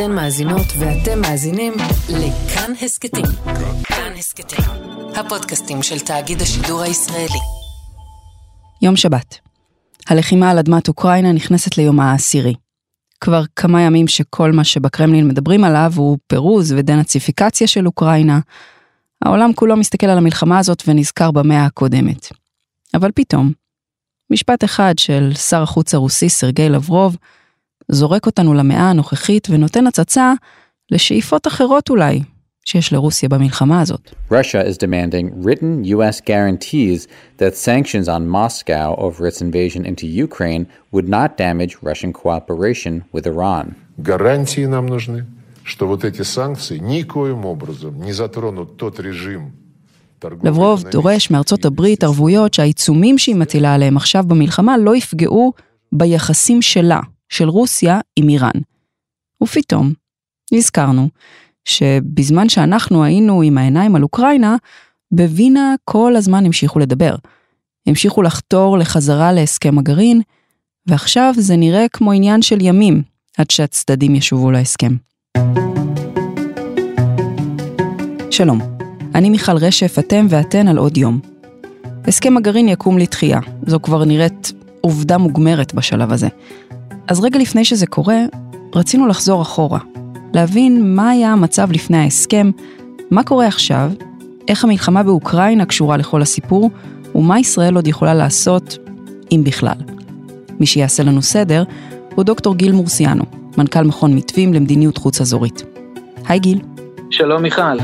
אתן מאזינות ואתם מאזינים לכאן הסכתים. כאן הסכתים, הפודקאסטים של תאגיד השידור הישראלי. יום שבת. הלחימה על אדמת אוקראינה נכנסת ליום העשירי. כבר כמה ימים שכל מה שבקרמלין מדברים עליו הוא פירוז ודנאציפיקציה של אוקראינה. העולם כולו מסתכל על המלחמה הזאת ונזכר במאה הקודמת. אבל פתאום, משפט אחד של שר החוץ הרוסי סרגי לברוב, זורק אותנו למאה הנוכחית ונותן הצצה לשאיפות אחרות אולי, שיש לרוסיה במלחמה הזאת. Russia is demanding written US guarantees that sanctions on Moscow over its invasion into Ukraine would not damage Russian cooperation with Iran. Гарантии нам нужны, что вот эти санкции никоим образом не затронут тот режим, לברוב דורש מארצות הברית ערבויות שהעיצומים שהיא מטילה עליהם עכשיו במלחמה לא יפגעו ביחסים שלה, של רוסיה עם איראן. ופתאום, נזכרנו שבזמן שאנחנו היינו עם העיניים על אוקראינה, בווינה כל הזמן המשיכו לדבר. המשיכו לחתור לחזרה להסכם הגרעין, ועכשיו זה נראה כמו עניין של ימים עד שהצדדים ישובו להסכם. שלום, אני מיכל רשף, אתם ואתן על עוד יום. הסכם הגרעין יקום לתחייה, זו כבר נראית עובדה מוגמרת בשלב הזה. אז רגע לפני שזה קורה, רצינו לחזור אחורה, להבין מה היה המצב לפני ההסכם, מה קורה עכשיו, איך המלחמה באוקראינה קשורה לכל הסיפור, ומה ישראל עוד יכולה לעשות, אם בכלל. מי שיעשה לנו סדר הוא דוקטור גיל מורסיאנו, מנכ"ל מכון מתווים למדיניות חוץ אזורית. היי גיל. שלום מיכל.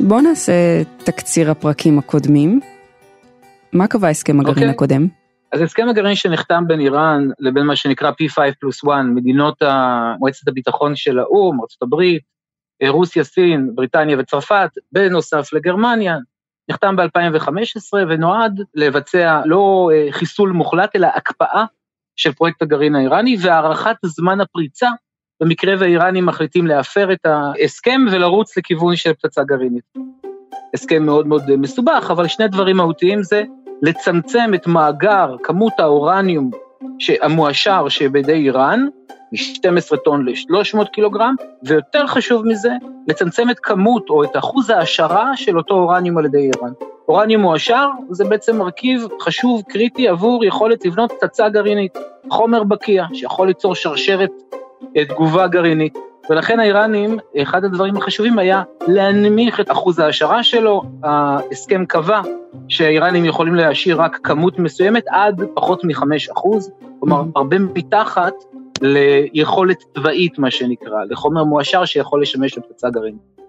בואו נעשה תקציר הפרקים הקודמים. מה קבע הסכם הגרעין okay. אוקיי. הקודם? אז הסכם הגרעין שנחתם בין איראן לבין מה שנקרא P5 פלוס 1, מדינות מועצת הביטחון של האו"ם, ארה"ב, רוסיה, סין, בריטניה וצרפת, בנוסף לגרמניה, נחתם ב-2015 ונועד לבצע לא אה, חיסול מוחלט, אלא הקפאה של פרויקט הגרעין האיראני והארכת זמן הפריצה במקרה והאיראנים מחליטים להפר את ההסכם ולרוץ לכיוון של פצצה גרעינית. הסכם מאוד מאוד מסובך, אבל שני דברים מהותיים זה לצמצם את מאגר כמות האורניום המועשר שבידי איראן, מ-12 טון ל-300 קילוגרם, ויותר חשוב מזה, לצמצם את כמות או את אחוז ההעשרה של אותו אורניום על ידי איראן. אורניום מועשר זה בעצם מרכיב חשוב, קריטי, עבור יכולת לבנות פצצה גרעינית, חומר בקיע, שיכול ליצור שרשרת אה, תגובה גרעינית. ולכן האיראנים, אחד הדברים החשובים היה להנמיך את אחוז ההשערה שלו, ההסכם קבע שהאיראנים יכולים להשאיר רק כמות מסוימת עד פחות מ-5 אחוז, כלומר mm-hmm. הרבה מתחת ליכולת צבאית מה שנקרא, לחומר מועשר שיכול לשמש לפצצה גרעינית.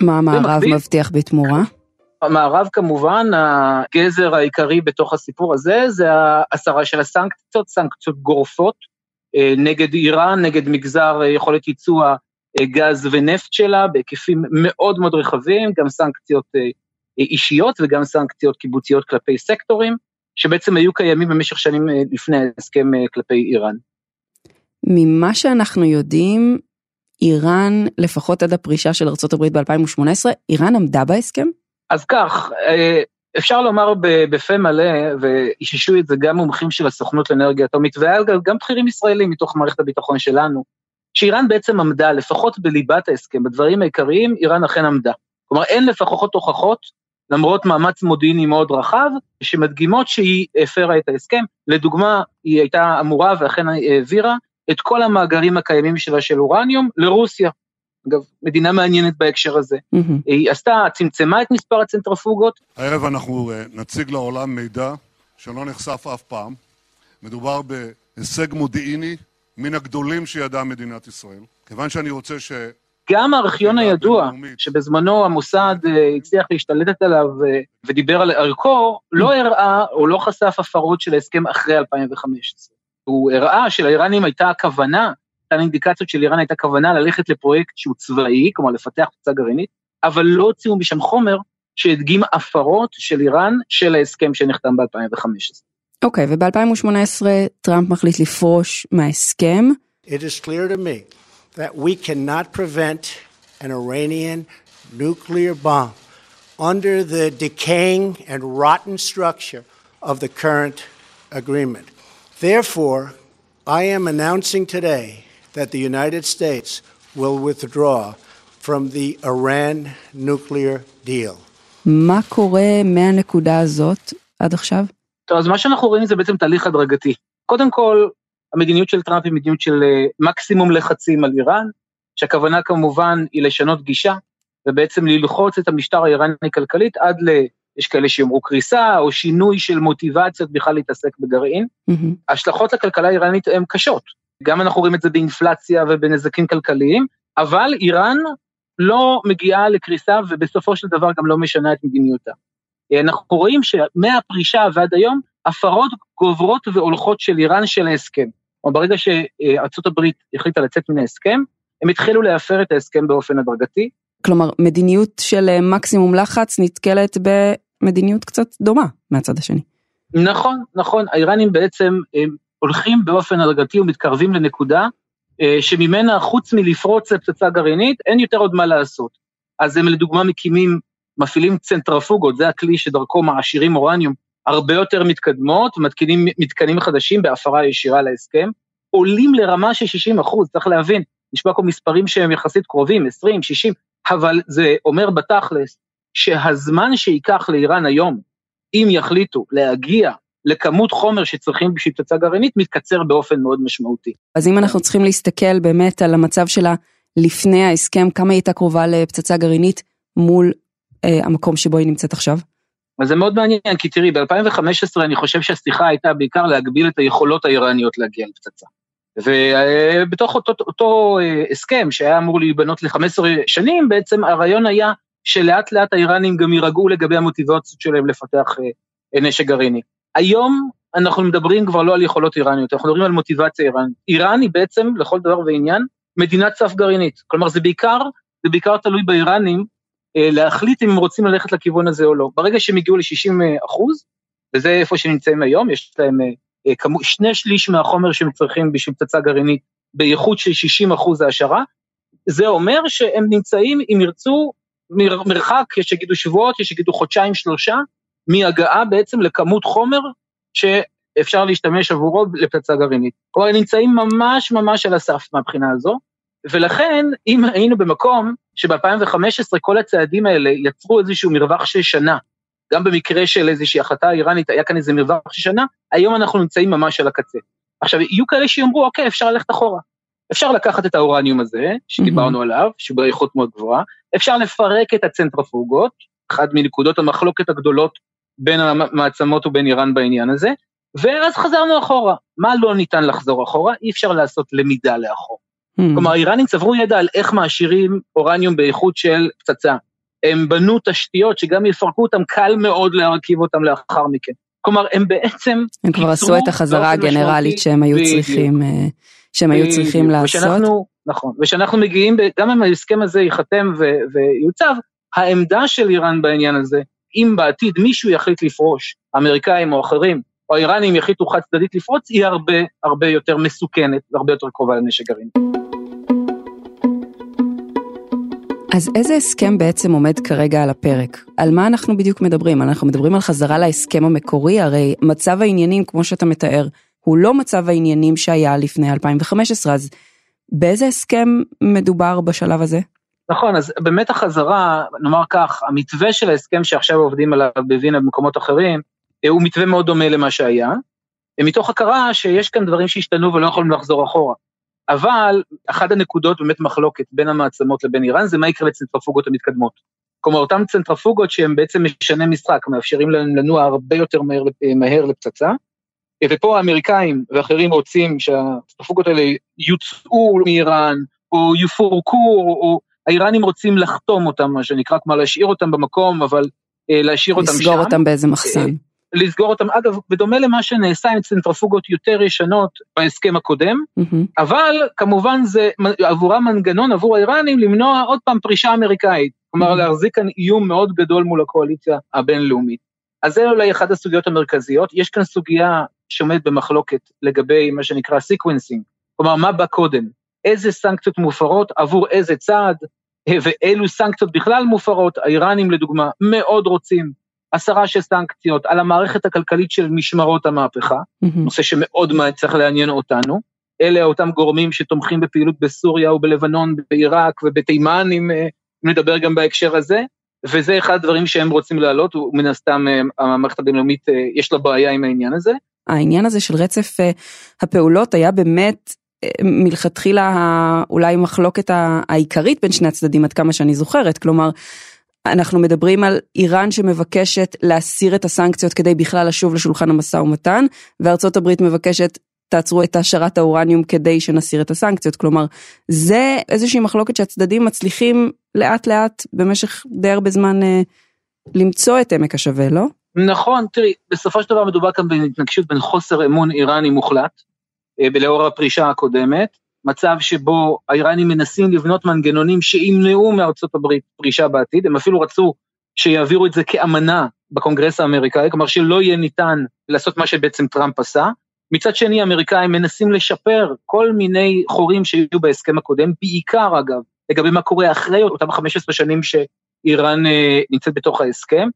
מה המערב מבטיח בתמורה? המערב כמובן, הגזר העיקרי בתוך הסיפור הזה זה ההסרה של הסנקציות, סנקציות גורפות, נגד איראן, נגד מגזר אה, יכולת ייצוא הגז ונפט שלה בהיקפים מאוד מאוד רחבים, גם סנקציות אה, אישיות וגם סנקציות קיבוציות כלפי סקטורים, שבעצם היו קיימים במשך שנים לפני ההסכם כלפי איראן. ממה שאנחנו יודעים, איראן, לפחות עד הפרישה של ארה"ב ב-2018, איראן עמדה בהסכם? אז כך, אפשר לומר בפה מלא, ואיששו את זה גם מומחים של הסוכנות לאנרגיה אטומית, וגם בכירים ישראלים מתוך מערכת הביטחון שלנו, שאיראן בעצם עמדה, לפחות בליבת ההסכם, בדברים העיקריים, איראן אכן עמדה. כלומר, אין לפחות הוכחות, למרות מאמץ מודיעיני מאוד רחב, שמדגימות שהיא הפרה את ההסכם. לדוגמה, היא הייתה אמורה ואכן העבירה את כל המאגרים הקיימים שלה של אורניום לרוסיה. אגב, מדינה מעניינת בהקשר הזה. Mm-hmm. היא עשתה, צמצמה את מספר הצנטרפוגות. הערב אנחנו uh, נציג לעולם מידע שלא נחשף אף פעם. מדובר בהישג מודיעיני מן הגדולים שידעה מדינת ישראל. כיוון שאני רוצה ש... גם הארכיון הידוע, שבזמנו המוסד uh, הצליח להשתלטת עליו uh, ודיבר על ערכו, לא הראה או לא חשף הפרות של ההסכם אחרי 2015. הוא הראה שלאיראנים הייתה כוונה אותן אינדיקציות של איראן הייתה כוונה ללכת לפרויקט שהוא צבאי, כלומר לפתח פצצה גרעינית, אבל לא הוציאו משם חומר שהדגים הפרות של איראן של ההסכם שנחתם ב-2015. אוקיי, okay, וב-2018 טראמפ מחליט לפרוש מההסכם. It is clear to me that we cannot prevent an Iranian nuclear bomb under the decaying and rotten structure of the current agreement. Therefore, I am announcing today that the United States will withdraw from the Iran nuclear deal. מה קורה מהנקודה הזאת עד עכשיו? טוב, אז מה שאנחנו רואים זה בעצם תהליך הדרגתי. קודם כל, המדיניות של טראמפ היא מדיניות של אה, מקסימום לחצים על איראן, שהכוונה כמובן היא לשנות גישה, ובעצם ללחוץ את המשטר האיראני כלכלית עד ל... יש כאלה שיאמרו קריסה, או שינוי של מוטיבציות בכלל להתעסק בגרעין. Mm-hmm. ההשלכות לכלכלה האיראנית הן קשות. גם אנחנו רואים את זה באינפלציה ובנזקים כלכליים, אבל איראן לא מגיעה לקריסה ובסופו של דבר גם לא משנה את מדיניותה. אנחנו רואים שמהפרישה ועד היום, הפרות גוברות והולכות של איראן של ההסכם. או ברגע שארצות הברית החליטה לצאת מן ההסכם, הם התחילו להפר את ההסכם באופן הדרגתי. כלומר, מדיניות של אה, מקסימום לחץ נתקלת במדיניות קצת דומה מהצד השני. נכון, נכון, האיראנים בעצם הולכים באופן הדרגתי ומתקרבים לנקודה אה, שממנה חוץ מלפרוץ לפצצה גרעינית, אין יותר עוד מה לעשות. אז הם לדוגמה מקימים, מפעילים צנטרפוגות, זה הכלי שדרכו מעשירים אורניום, הרבה יותר מתקדמות, מתקינים מתקנים חדשים בהפרה ישירה להסכם, עולים לרמה של 60 אחוז, צריך להבין, נשמע פה מספרים שהם יחסית קרובים, 20, 60, אבל זה אומר בתכלס שהזמן שייקח לאיראן היום, אם יחליטו להגיע לכמות חומר שצריכים בשביל פצצה גרעינית, מתקצר באופן מאוד משמעותי. אז אם אנחנו צריכים להסתכל באמת על המצב שלה לפני ההסכם, כמה היא הייתה קרובה לפצצה גרעינית מול אה, המקום שבו היא נמצאת עכשיו? אז זה מאוד מעניין, כי תראי, ב-2015 אני חושב שהשיחה הייתה בעיקר להגביל את היכולות האיראניות להגיע לפצצה. ובתוך אותו, אותו אה, הסכם שהיה אמור להיבנות ל-15 שנים, בעצם הרעיון היה שלאט לאט האיראנים גם יירגעו לגבי המוטיבציות שלהם לפתח אה, נשק גרעיני. היום אנחנו מדברים כבר לא על יכולות איראניות, אנחנו מדברים על מוטיבציה איראנית. איראן היא בעצם, לכל דבר ועניין, מדינת סף גרעינית. כלומר, זה בעיקר, זה בעיקר תלוי באיראנים אה, להחליט אם הם רוצים ללכת לכיוון הזה או לא. ברגע שהם הגיעו ל-60 אחוז, וזה איפה שנמצאים היום, יש להם אה, כמו, שני שליש מהחומר שהם צריכים בשביל פצצה גרעינית באיכות של 60 אחוז העשרה, זה אומר שהם נמצאים, אם ירצו, מרחק, יש שיגידו שבועות, יש שיגידו חודשיים, שלושה, מהגעה בעצם לכמות חומר שאפשר להשתמש עבורו לפצצה גרעינית. כלומר, הם נמצאים ממש ממש על הסף מהבחינה הזו, ולכן, אם היינו במקום שב-2015 כל הצעדים האלה יצרו איזשהו מרווח של שנה, גם במקרה של איזושהי החלטה איראנית היה כאן איזה מרווח של שנה, היום אנחנו נמצאים ממש על הקצה. עכשיו, יהיו כאלה שיאמרו, אוקיי, אפשר ללכת אחורה. אפשר לקחת את האורניום הזה, שדיברנו mm-hmm. עליו, שהוא באיכות מאוד גבוהה, אפשר לפרק את הצנטרפוגות, אחת מנקודות המחלוקת הגדולות בין המעצמות ובין איראן בעניין הזה, ואז חזרנו אחורה. מה לא ניתן לחזור אחורה? אי אפשר לעשות למידה לאחור. Hmm. כלומר, האיראנים צברו ידע על איך מעשירים אורניום באיכות של פצצה. הם בנו תשתיות שגם יפרקו אותם, קל מאוד להרכיב אותם לאחר מכן. כלומר, הם בעצם... הם כבר עשו את החזרה הגנרלית שהם היו צריכים, אה, שהם היו צריכים לעשות. ושאנחנו, נכון, ושאנחנו מגיעים, גם אם ההסכם הזה ייחתם ויוצב, העמדה של איראן בעניין הזה, אם בעתיד מישהו יחליט לפרוש, אמריקאים או אחרים, או האיראנים יחליטו חד צדדית לפרוץ, היא הרבה הרבה יותר מסוכנת והרבה יותר קרובה לנשק גרעיני. אז איזה הסכם בעצם עומד כרגע על הפרק? על מה אנחנו בדיוק מדברים? אנחנו מדברים על חזרה להסכם המקורי, הרי מצב העניינים, כמו שאתה מתאר, הוא לא מצב העניינים שהיה לפני 2015, אז באיזה הסכם מדובר בשלב הזה? נכון, אז באמת החזרה, נאמר כך, המתווה של ההסכם שעכשיו עובדים עליו בווינה במקומות אחרים, אה, הוא מתווה מאוד דומה למה שהיה, מתוך הכרה שיש כאן דברים שהשתנו ולא יכולים לחזור אחורה. אבל אחת הנקודות באמת מחלוקת בין המעצמות לבין איראן זה מה יקרה לצנטרפוגות המתקדמות. כלומר, אותן צנטרפוגות שהן בעצם משנה משחק, מאפשרים להם לנוע הרבה יותר מהר, מהר לפצצה, ופה האמריקאים ואחרים רוצים שהצנטרפוגות האלה יוצאו מאיראן, או יפורקו, או האיראנים רוצים לחתום אותם, מה שנקרא, כלומר להשאיר אותם במקום, אבל אה, להשאיר אותם שם. לסגור אותם באיזה מחסן. אה, לסגור אותם, אגב, בדומה למה שנעשה עם צנטרפוגות יותר ישנות בהסכם הקודם, mm-hmm. אבל כמובן זה עבורם מנגנון, עבור האיראנים, למנוע עוד פעם פרישה אמריקאית. כלומר, mm-hmm. להחזיק כאן איום מאוד גדול מול הקואליציה הבינלאומית. אז זה אולי אחת הסוגיות המרכזיות. יש כאן סוגיה שעומדת במחלוקת לגבי מה שנקרא sequencing, כלומר, מה בא קודם? איזה סנקציות מוסרות עבור איזה צעד, ואילו סנקציות בכלל מוסרות, האיראנים לדוגמה מאוד רוצים הסרה של סנקציות, על המערכת הכלכלית של משמרות המהפכה, Mm-hmm. נושא שמאוד צריך לעניין אותנו. אלה אותם גורמים שתומכים בפעילות בסוריה ובלבנון, בעיראק ובתימן, אם אה, נדבר גם בהקשר הזה, וזה אחד הדברים שהם רוצים להעלות, ומן הסתם אה, המערכת הבינלאומית אה, יש לה בעיה עם העניין הזה. העניין הזה של רצף הפעולות היה באמת מלכתחילה אולי מחלוקת העיקרית בין שני הצדדים עד כמה שאני זוכרת, כלומר אנחנו מדברים על איראן שמבקשת להסיר את הסנקציות כדי בכלל לשוב לשולחן המשא ומתן, וארצות הברית מבקשת תעצרו את העשרת האורניום כדי שנסיר את הסנקציות, כלומר זה איזושהי מחלוקת שהצדדים מצליחים לאט לאט במשך די הרבה זמן אה, למצוא את עמק השווה, לא? נכון, תראי, בסופו של דבר מדובר כאן בהתנגשות בין חוסר אמון איראני מוחלט, לאור הפרישה הקודמת, מצב שבו האיראנים מנסים לבנות מנגנונים שימנעו מארצות הברית פרישה בעתיד, הם אפילו רצו שיעבירו את זה כאמנה בקונגרס האמריקאי, כלומר שלא יהיה ניתן לעשות מה שבעצם טראמפ עשה. מצד שני, האמריקאים מנסים לשפר כל מיני חורים שהיו בהסכם הקודם, בעיקר אגב, לגבי מה קורה אחרי אותם 15 שנים שאיראן אה, נמצאת בתוך ההסכם,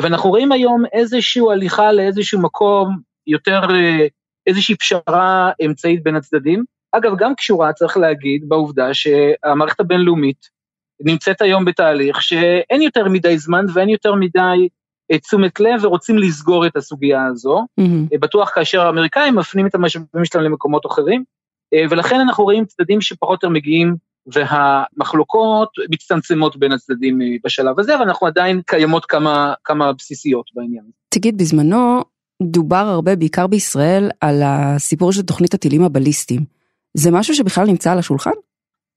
ואנחנו רואים היום איזושהי הליכה לאיזשהו מקום יותר, אה, איזושהי פשרה אמצעית בין הצדדים. אגב, גם קשורה, צריך להגיד, בעובדה שהמערכת הבינלאומית נמצאת היום בתהליך שאין יותר מדי זמן ואין יותר מדי אה, תשומת לב ורוצים לסגור את הסוגיה הזו. Mm-hmm. בטוח כאשר האמריקאים מפנים את המשאבים שלהם למקומות אחרים, אה, ולכן אנחנו רואים צדדים שפחות או יותר מגיעים והמחלוקות מצטמצמות בין הצדדים בשלב הזה, ואנחנו עדיין קיימות כמה, כמה בסיסיות בעניין. תגיד, בזמנו דובר הרבה, בעיקר בישראל, על הסיפור של תוכנית הטילים הבליסטיים. זה משהו שבכלל נמצא על השולחן?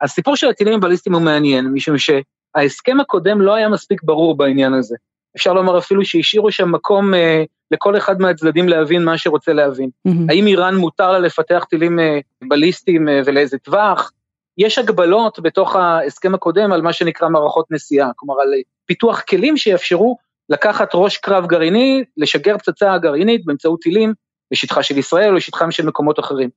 הסיפור של הטילים הבליסטיים הוא מעניין, משום שההסכם הקודם לא היה מספיק ברור בעניין הזה. אפשר לומר אפילו שהשאירו שם מקום אה, לכל אחד מהצדדים להבין מה שרוצה להבין. Mm-hmm. האם איראן מותר לה לפתח טילים אה, בליסטיים אה, ולאיזה טווח? יש הגבלות בתוך ההסכם הקודם על מה שנקרא מערכות נסיעה, כלומר על פיתוח כלים שיאפשרו לקחת ראש קרב גרעיני, לשגר פצצה גרעינית באמצעות טילים לשטחה של ישראל או לשטחם של מקומות אחרים.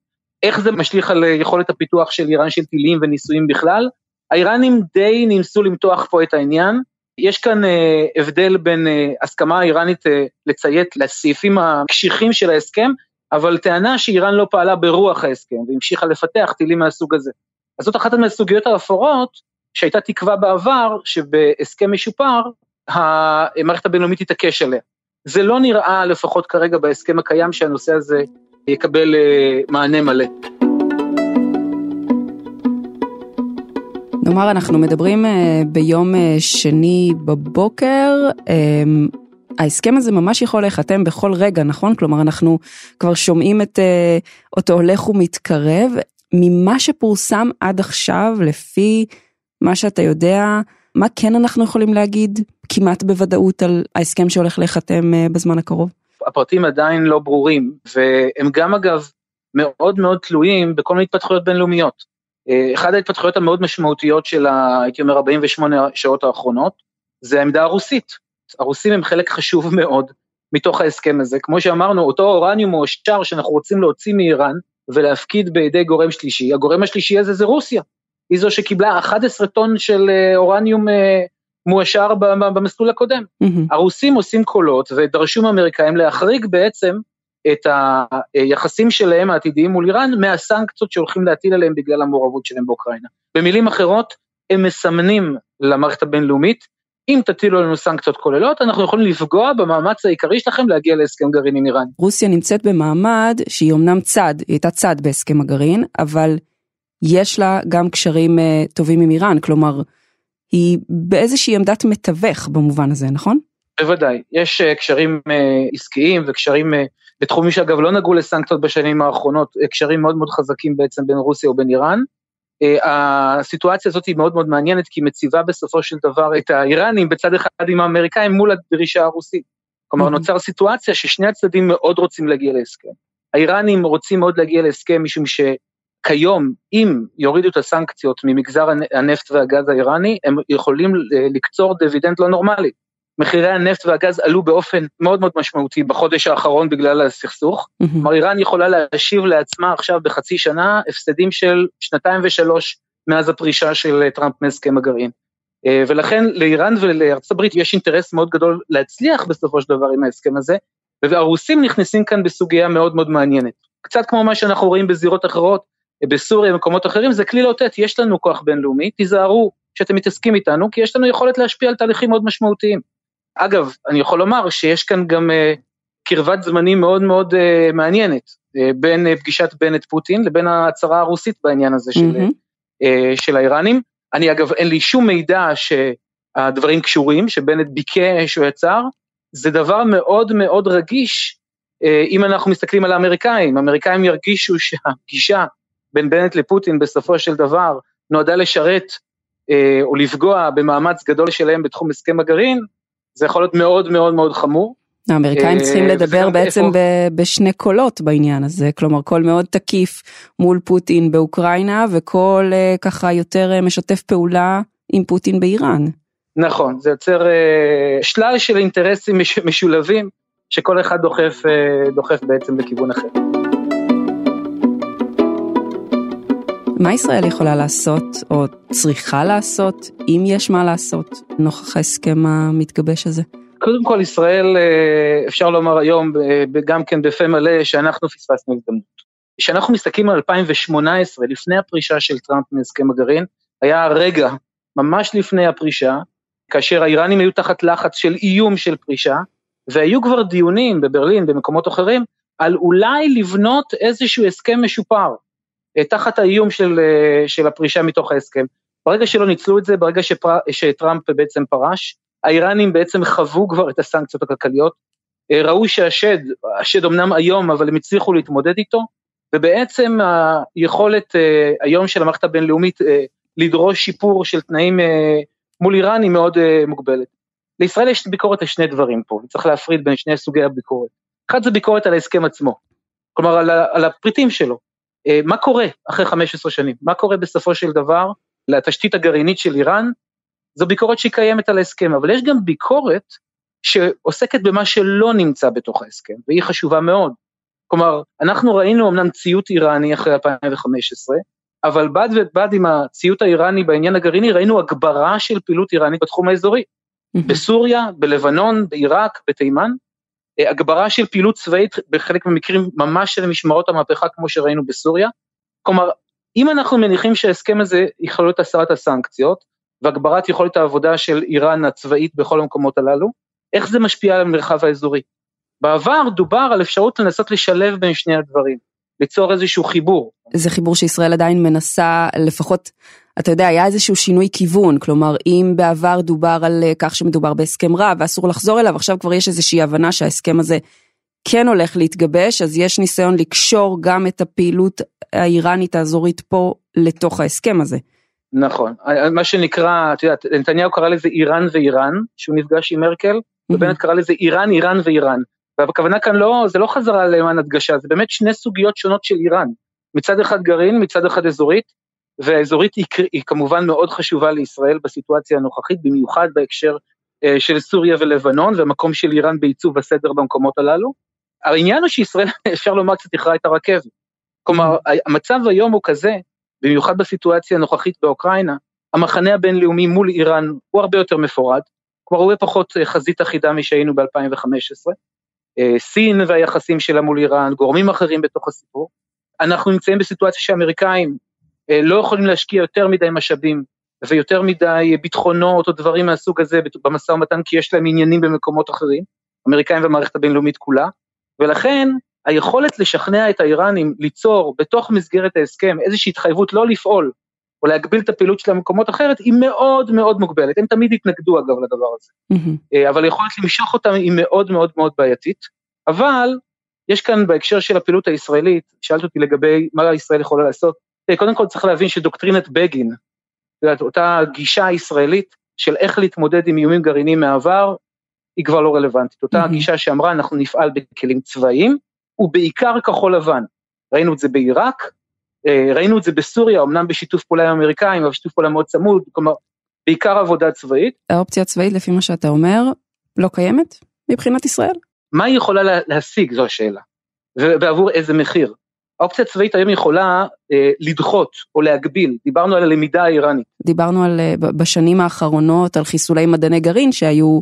איך זה משליך על יכולת הפיתוח של איראן של טילים וניסויים בכלל? האיראנים די ניסו למתוח פה את העניין. יש כאן אה, הבדל בין אה, הסכמה האיראנית אה, לציית לסעיפים הקשיחים של ההסכם, אבל טענה שאיראן לא פעלה ברוח ההסכם והמשיכה לפתח טילים מהסוג הזה. אז זאת אחת מהסוגיות האפורות שהייתה תקווה בעבר שבהסכם משופר המערכת הבינלאומית תתעקש עליה. זה לא נראה לפחות כרגע בהסכם הקיים שהנושא הזה יקבל אה, מענה מלא. נאמר, אנחנו מדברים אה, ביום אה, שני בבוקר, ההסכם הזה ממש יכול להיחתם בכל רגע, נכון? כלומר, אנחנו כבר שומעים את אותו הולך ומתקרב. ממה שפורסם עד עכשיו, לפי מה שאתה יודע, מה כן אנחנו יכולים להגיד כמעט בוודאות על ההסכם שהולך להיחתם אה, בזמן הקרוב? הפרטים עדיין לא ברורים, והם גם אגב מאוד מאוד תלויים בכל מיני התפתחויות בינלאומיות. אה, אחת ההתפתחויות המאוד משמעותיות של, הייתי אומר, 48 השעות האחרונות, זה העמדה הרוסית. הרוסים הם חלק חשוב מאוד מתוך ההסכם הזה. כמו שאמרנו, אותו אורניום מועשר שאנחנו רוצים להוציא מאיראן ולהפקיד בידי גורם שלישי, הגורם השלישי הזה זה רוסיה. היא זו שקיבלה 11 טון של אורניום מועשר במסלול הקודם. Mm-hmm. הרוסים עושים קולות ודרשו מהאמריקאים להחריג בעצם את היחסים שלהם העתידיים מול איראן מהסנקציות שהולכים להטיל עליהם בגלל המעורבות שלהם באוקראינה. במילים אחרות, הם מסמנים למערכת הבינלאומית, אם תטילו עלינו סנקציות כוללות, אנחנו יכולים לפגוע במאמץ העיקרי שלכם להגיע להסכם גרעין עם איראן. רוסיה נמצאת במעמד שהיא אמנם צד, היא הייתה צד בהסכם הגרעין, אבל יש לה גם קשרים uh, טובים עם איראן, כלומר, היא באיזושהי עמדת מתווך במובן הזה, נכון? בוודאי, יש uh, קשרים uh, עסקיים וקשרים בתחומים שאגב לא נגעו לסנקציות בשנים האחרונות, קשרים מאוד מאוד חזקים בעצם בין רוסיה ובין איראן. הסיטואציה הזאת היא מאוד מאוד מעניינת, כי היא מציבה בסופו של דבר את האיראנים בצד אחד עם האמריקאים מול הדרישה הרוסית. כלומר, נוצר סיטואציה ששני הצדדים מאוד רוצים להגיע להסכם. האיראנים רוצים מאוד להגיע להסכם משום שכיום, אם יורידו את הסנקציות ממגזר הנפט והגז האיראני, הם יכולים לקצור דיבידנד לא נורמלי. מחירי הנפט והגז עלו באופן מאוד מאוד משמעותי בחודש האחרון בגלל הסכסוך. כלומר, איראן יכולה להשיב לעצמה עכשיו בחצי שנה הפסדים של שנתיים ושלוש מאז הפרישה של טראמפ מהסכם הגרעין. אה, ולכן לאיראן ולארצות הברית יש אינטרס מאוד גדול להצליח בסופו של דבר עם ההסכם הזה, והרוסים נכנסים כאן בסוגיה מאוד מאוד מעניינת. קצת כמו מה שאנחנו רואים בזירות אחרות, בסוריה ובמקומות אחרים, זה כלי לאותת, יש לנו כוח בינלאומי, תיזהרו שאתם מתעסקים איתנו, כי יש לנו יכולת להשפיע על תהליכים מאוד משמעותיים. אגב, אני יכול לומר שיש כאן גם uh, קרבת זמנים מאוד מאוד uh, מעניינת, uh, בין uh, פגישת בנט פוטין לבין ההצהרה הרוסית בעניין הזה של, mm-hmm. uh, של האיראנים. אני אגב, אין לי שום מידע שהדברים קשורים, שבנט ביקש או יצר, זה דבר מאוד מאוד רגיש, uh, אם אנחנו מסתכלים על האמריקאים, האמריקאים ירגישו שהפגישה בין בנט לפוטין בסופו של דבר נועדה לשרת אה, או לפגוע במאמץ גדול שלהם בתחום הסכם הגרעין, זה יכול להיות מאוד מאוד מאוד חמור. האמריקאים אה, צריכים לדבר בעצם איפה... בשני קולות בעניין הזה, כלומר קול מאוד תקיף מול פוטין באוקראינה וקול אה, ככה יותר משתף פעולה עם פוטין באיראן. נכון, זה יוצר שלל של אינטרסים משולבים שכל אחד דוחף, דוחף בעצם לכיוון אחר. מה ישראל יכולה לעשות, או צריכה לעשות, אם יש מה לעשות, נוכח ההסכם המתגבש הזה? קודם כל, ישראל, אה, אפשר לומר היום, גם כן בפה מלא, שאנחנו פספסנו הזדמנות. כשאנחנו מסתכלים על 2018, לפני הפרישה של טראמפ מהסכם הגרעין, היה רגע, ממש לפני הפרישה, כאשר האיראנים היו תחת לחץ של איום של פרישה, והיו כבר דיונים בברלין, במקומות אחרים, על אולי לבנות איזשהו הסכם משופר. אה, תחת האיום של, אה, של הפרישה מתוך ההסכם. ברגע שלא ניצלו את זה, ברגע שפר, שטראמפ בעצם פרש, האיראנים בעצם חוו כבר את הסנקציות הכלכליות, אה, ראו שהשד, השד אמנם היום, אבל הם הצליחו להתמודד איתו, ובעצם היכולת היום של המערכת הבינלאומית לדרוש שיפור של תנאים מול איראן היא מאוד מוגבלת. לישראל יש ביקורת על שני דברים פה, צריך להפריד בין שני סוגי הביקורת. אחד זה ביקורת על ההסכם עצמו, כלומר על, על הפריטים שלו. אה, מה קורה אחרי 15 שנים? מה קורה בסופו של דבר לתשתית הגרעינית של איראן? זו ביקורת שהיא קיימת על ההסכם, אבל יש גם ביקורת שעוסקת במה שלא נמצא בתוך ההסכם, והיא חשובה מאוד. כלומר, אנחנו ראינו אמנם ציות איראני אחרי 2015, אבל בד ובד עם הציות האיראני בעניין הגרעיני, ראינו הגברה של פעילות איראנית בתחום האזורי. בסוריה, בלבנון, בעיראק, בתימן, הגברה של פעילות צבאית בחלק מהמקרים ממש של משמרות המהפכה כמו שראינו בסוריה. כלומר, אם אנחנו מניחים שההסכם הזה יכלול את הסרת הסנקציות והגברת יכולת העבודה של איראן הצבאית בכל המקומות הללו, איך זה משפיע על המרחב האזורי? בעבר דובר על אפשרות לנסות לשלב בין שני הדברים, ליצור איזשהו חיבור. זה חיבור שישראל עדיין מנסה לפחות אתה יודע, היה איזשהו שינוי כיוון, כלומר, אם בעבר דובר על אה, כך שמדובר בהסכם רע ואסור לחזור אליו, עכשיו כבר יש איזושהי הבנה שההסכם הזה כן הולך להתגבש, אז יש ניסיון לקשור גם את הפעילות האיראנית האזורית פה לתוך ההסכם הזה. נכון, מה שנקרא, את יודעת, נתניהו קרא לזה איראן ואיראן, שהוא נפגש עם מרקל, ובנט קרא לזה איראן, איראן ואיראן. והכוונה כאן לא, זה לא חזרה למען הדגשה, זה באמת שני סוגיות שונות של איראן. מצד אחד גרעין, מצד אחד אזורית, והאזורית היא, היא כמובן מאוד חשובה לישראל בסיטואציה הנוכחית, במיוחד בהקשר אה, של סוריה ולבנון, והמקום של איראן בעיצוב הסדר במקומות הללו. העניין הוא שישראל, אפשר לומר, קצת איחרה את הרכבת. כלומר, המצב היום הוא כזה, במיוחד בסיטואציה הנוכחית באוקראינה, המחנה הבינלאומי מול איראן הוא הרבה יותר מפורד, כלומר הוא פחות אה, חזית אחידה משהיינו ב-2015, אה, סין והיחסים שלה מול איראן, גורמים אחרים בתוך הסיפור. אנחנו נמצאים בסיטואציה שהאמריקאים לא יכולים להשקיע יותר מדי משאבים ויותר מדי ביטחונות או דברים מהסוג הזה במשא ומתן, כי יש להם עניינים במקומות אחרים, אמריקאים והמערכת הבינלאומית כולה, ולכן היכולת לשכנע את האיראנים ליצור בתוך מסגרת ההסכם איזושהי התחייבות לא לפעול או להגביל את הפעילות שלהם במקומות אחרת, היא מאוד מאוד מוגבלת. הם תמיד התנגדו אגב לדבר הזה. Mm-hmm. אבל היכולת למשוך אותם היא מאוד מאוד מאוד בעייתית. אבל יש כאן בהקשר של הפעילות הישראלית, שאלת אותי לגבי מה ישראל יכולה לעשות, אה, קודם כל צריך להבין שדוקטרינת בגין, אותה גישה ישראלית של איך להתמודד עם איומים גרעיניים מהעבר, היא כבר לא רלוונטית. אותה mm-hmm. גישה שאמרה אנחנו נפעל בכלים צבאיים, ובעיקר כחול לבן. ראינו את זה בעיראק, אה, ראינו את זה בסוריה, אמנם בשיתוף פעולה עם האמריקאים, אבל שיתוף פעולה מאוד צמוד, כלומר, בעיקר עבודה צבאית. האופציה הצבאית, לפי מה שאתה אומר, לא קיימת מבחינת ישראל? מה היא יכולה להשיג, זו השאלה. ועבור איזה מחיר. האופציה הצבאית היום יכולה אה, לדחות או להגביל, דיברנו על הלמידה האיראנית. דיברנו על, אה, בשנים האחרונות על חיסולי מדעני גרעין שהיו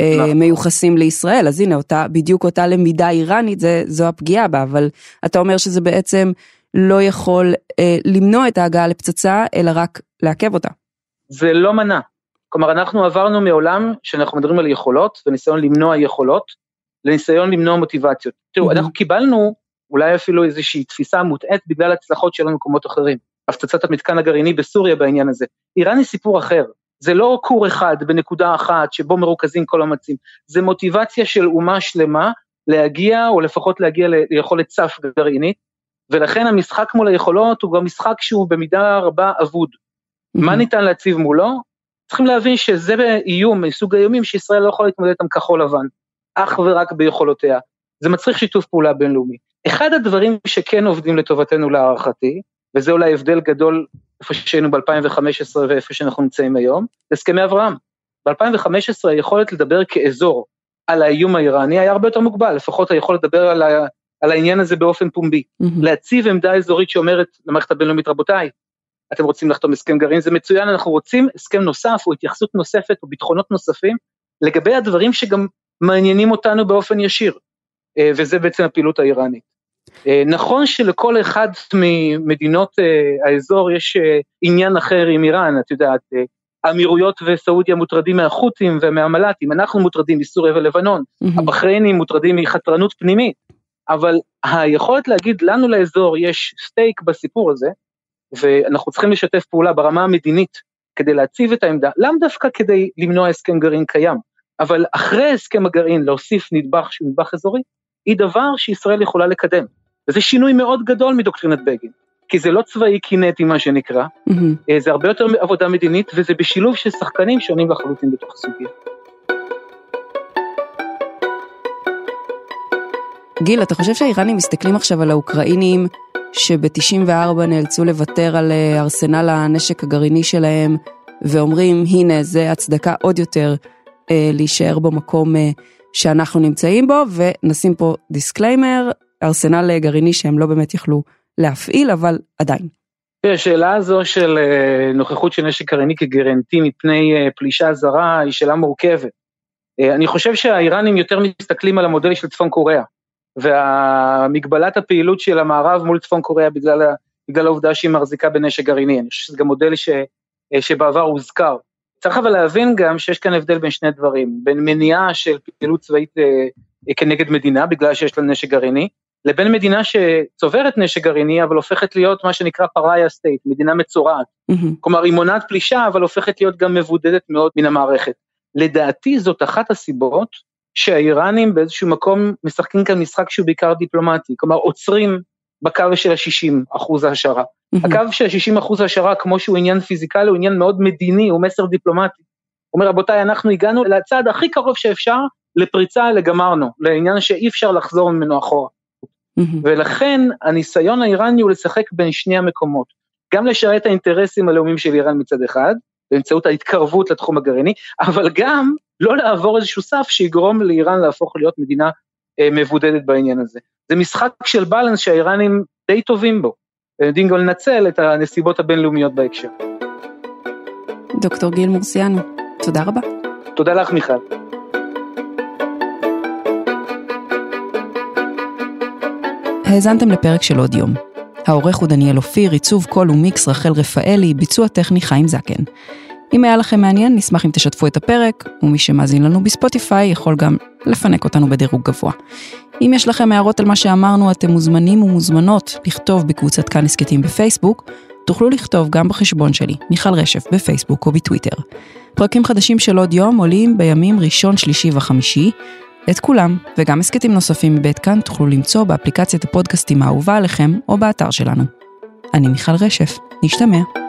אה, נכון. מיוחסים לישראל, אז הנה אותה, בדיוק אותה למידה איראנית, זה, זו הפגיעה בה, אבל אתה אומר שזה בעצם לא יכול אה, למנוע את ההגעה לפצצה, אלא רק לעכב אותה. זה לא מנע. כלומר, אנחנו עברנו מעולם שאנחנו מדברים על יכולות, וניסיון למנוע יכולות, לניסיון למנוע מוטיבציות. תראו, mm-hmm. אנחנו קיבלנו אולי אפילו איזושהי תפיסה מוטעית בגלל הצלחות שלנו במקומות אחרים. הפצצת המתקן הגרעיני בסוריה בעניין הזה. איראן היא סיפור אחר. זה לא כור אחד בנקודה אחת שבו מרוכזים כל המאמצים, זה מוטיבציה של אומה שלמה להגיע, או לפחות להגיע ליכולת סף גרעינית, ולכן המשחק מול היכולות הוא גם משחק שהוא במידה רבה אבוד. Mm-hmm. מה ניתן להציב מולו? צריכים להבין שזה איום מסוג האיומים שישראל לא יכולה להתמודד איתם כחול לבן, אך ורק ביכולותיה. זה מצריך שיתוף פעולה בינלאומי. אחד הדברים שכן עובדים לטובתנו להערכתי, וזה אולי הבדל גדול איפה שהיינו ב-2015 ואיפה שאנחנו נמצאים היום, זה הסכמי אברהם. ב-2015 היכולת לדבר כאזור על האיום האיראני היה הרבה יותר מוגבל, לפחות היכולת לדבר על, ה, על העניין הזה באופן פומבי. Mm-hmm. להציב עמדה אזורית שאומרת למערכת הבינלאומית, רבותיי, אתם רוצים לחתום הסכם גרעין, זה מצוין, אנחנו רוצים הסכם נוסף או התייחסות נוספת או ביטחונות נוספים לגבי הדברים שגם מעניינים אותנו באופן ישיר, וזה בעצם הפעילות האיראנית. אה, נכון שלכל אחד ממדינות אה, האזור יש עניין אחר עם איראן, את יודעת, האמירויות וסעודיה מוטרדים מהחות'ים ומהמל"טים, אנחנו מוטרדים מסוריה ולבנון, mm-hmm. הבחריינים מוטרדים מחתרנות פנימית, אבל היכולת להגיד לנו לאזור יש סטייק בסיפור הזה, ואנחנו צריכים לשתף פעולה ברמה המדינית כדי להציב את העמדה, לאו דווקא כדי למנוע הסכם גרעין קיים, אבל אחרי הסכם הגרעין להוסיף נדבך שהוא נדבך אזורי, היא דבר שישראל יכולה לקדם. וזה שינוי מאוד גדול מדוקטרינת בגין, כי זה לא צבאי קינטי מה שנקרא, mm-hmm. זה הרבה יותר עבודה מדינית, וזה בשילוב של שחקנים שונים לחלוטין בתוך הסוגיה. גיל, אתה חושב שהאיראנים מסתכלים עכשיו על האוקראינים שב-94 נאלצו לוותר על אה, ארסנל הנשק הגרעיני שלהם, ואומרים, הנה, זה הצדקה עוד יותר אה, להישאר במקום אה, שאנחנו נמצאים בו, ונשים פה disclaimer, ארסנל גרעיני שהם לא באמת יכלו להפעיל, אבל עדיין. השאלה הזו של אה, נוכחות של נשק גרעיני כ guarantee מפני אה, פלישה זרה היא שאלה מורכבת. אה, אני חושב שהאיראנים יותר מסתכלים על המודל של צפון קוריאה, והמגבלת הפעילות של המערב מול צפון קוריאה בגלל, בגלל העובדה שהיא מחזיקה בנשק גרעיני, אני חושב שזה גם מודל ש, שבעבר הוזכר. צריך אבל להבין גם שיש כאן הבדל בין שני דברים, בין מניעה של פעילות צבאית כנגד מדינה בגלל שיש לה נשק גרעיני, לבין מדינה שצוברת נשק גרעיני אבל הופכת להיות מה שנקרא פראיה סטייט, מדינה מצורעת. Mm-hmm. כלומר היא מונעת פלישה אבל הופכת להיות גם מבודדת מאוד מן המערכת. לדעתי זאת אחת הסיבות שהאיראנים באיזשהו מקום משחקים כאן משחק שהוא בעיקר דיפלומטי, כלומר עוצרים בקו של ה-60 אחוז השערה. Mm-hmm. הקו של ה-60 אחוז השערה כמו שהוא עניין פיזיקלי הוא עניין מאוד מדיני, הוא מסר דיפלומטי. הוא אומר רבותיי אנחנו הגענו לצד הכי קרוב שאפשר לפריצה לגמרנו, לעניין שאי אפשר לחזור ממנו אחורה. ולכן הניסיון האיראני הוא לשחק בין שני המקומות, גם לשרת האינטרסים הלאומיים של איראן מצד אחד, באמצעות ההתקרבות לתחום הגרעיני, אבל גם לא לעבור איזשהו סף שיגרום לאיראן להפוך להיות מדינה אה, מבודדת בעניין הזה. זה משחק של בלנס שהאיראנים די טובים בו, ויודעים גם לנצל את הנסיבות הבינלאומיות בהקשר. דוקטור גיל מורסיאנו, תודה רבה. תודה לך מיכל. האזנתם לפרק של עוד יום. העורך הוא דניאל אופיר, עיצוב קול ומיקס רחל רפאלי, ביצוע טכני חיים זקן. אם היה לכם מעניין, נשמח אם תשתפו את הפרק, ומי שמאזין לנו בספוטיפיי יכול גם לפנק אותנו בדירוג גבוה. אם יש לכם הערות על מה שאמרנו, אתם מוזמנים ומוזמנות לכתוב בקבוצת כאן הסכתים בפייסבוק, תוכלו לכתוב גם בחשבון שלי, מיכל רשף, בפייסבוק או בטוויטר. פרקים חדשים של עוד יום עולים בימים ראשון, שלישי וחמישי, את כולם, וגם הסכתים נוספים מבית כאן תוכלו למצוא באפליקציית הפודקאסטים האהובה עליכם או באתר שלנו. אני מיכל רשף, נשתמע.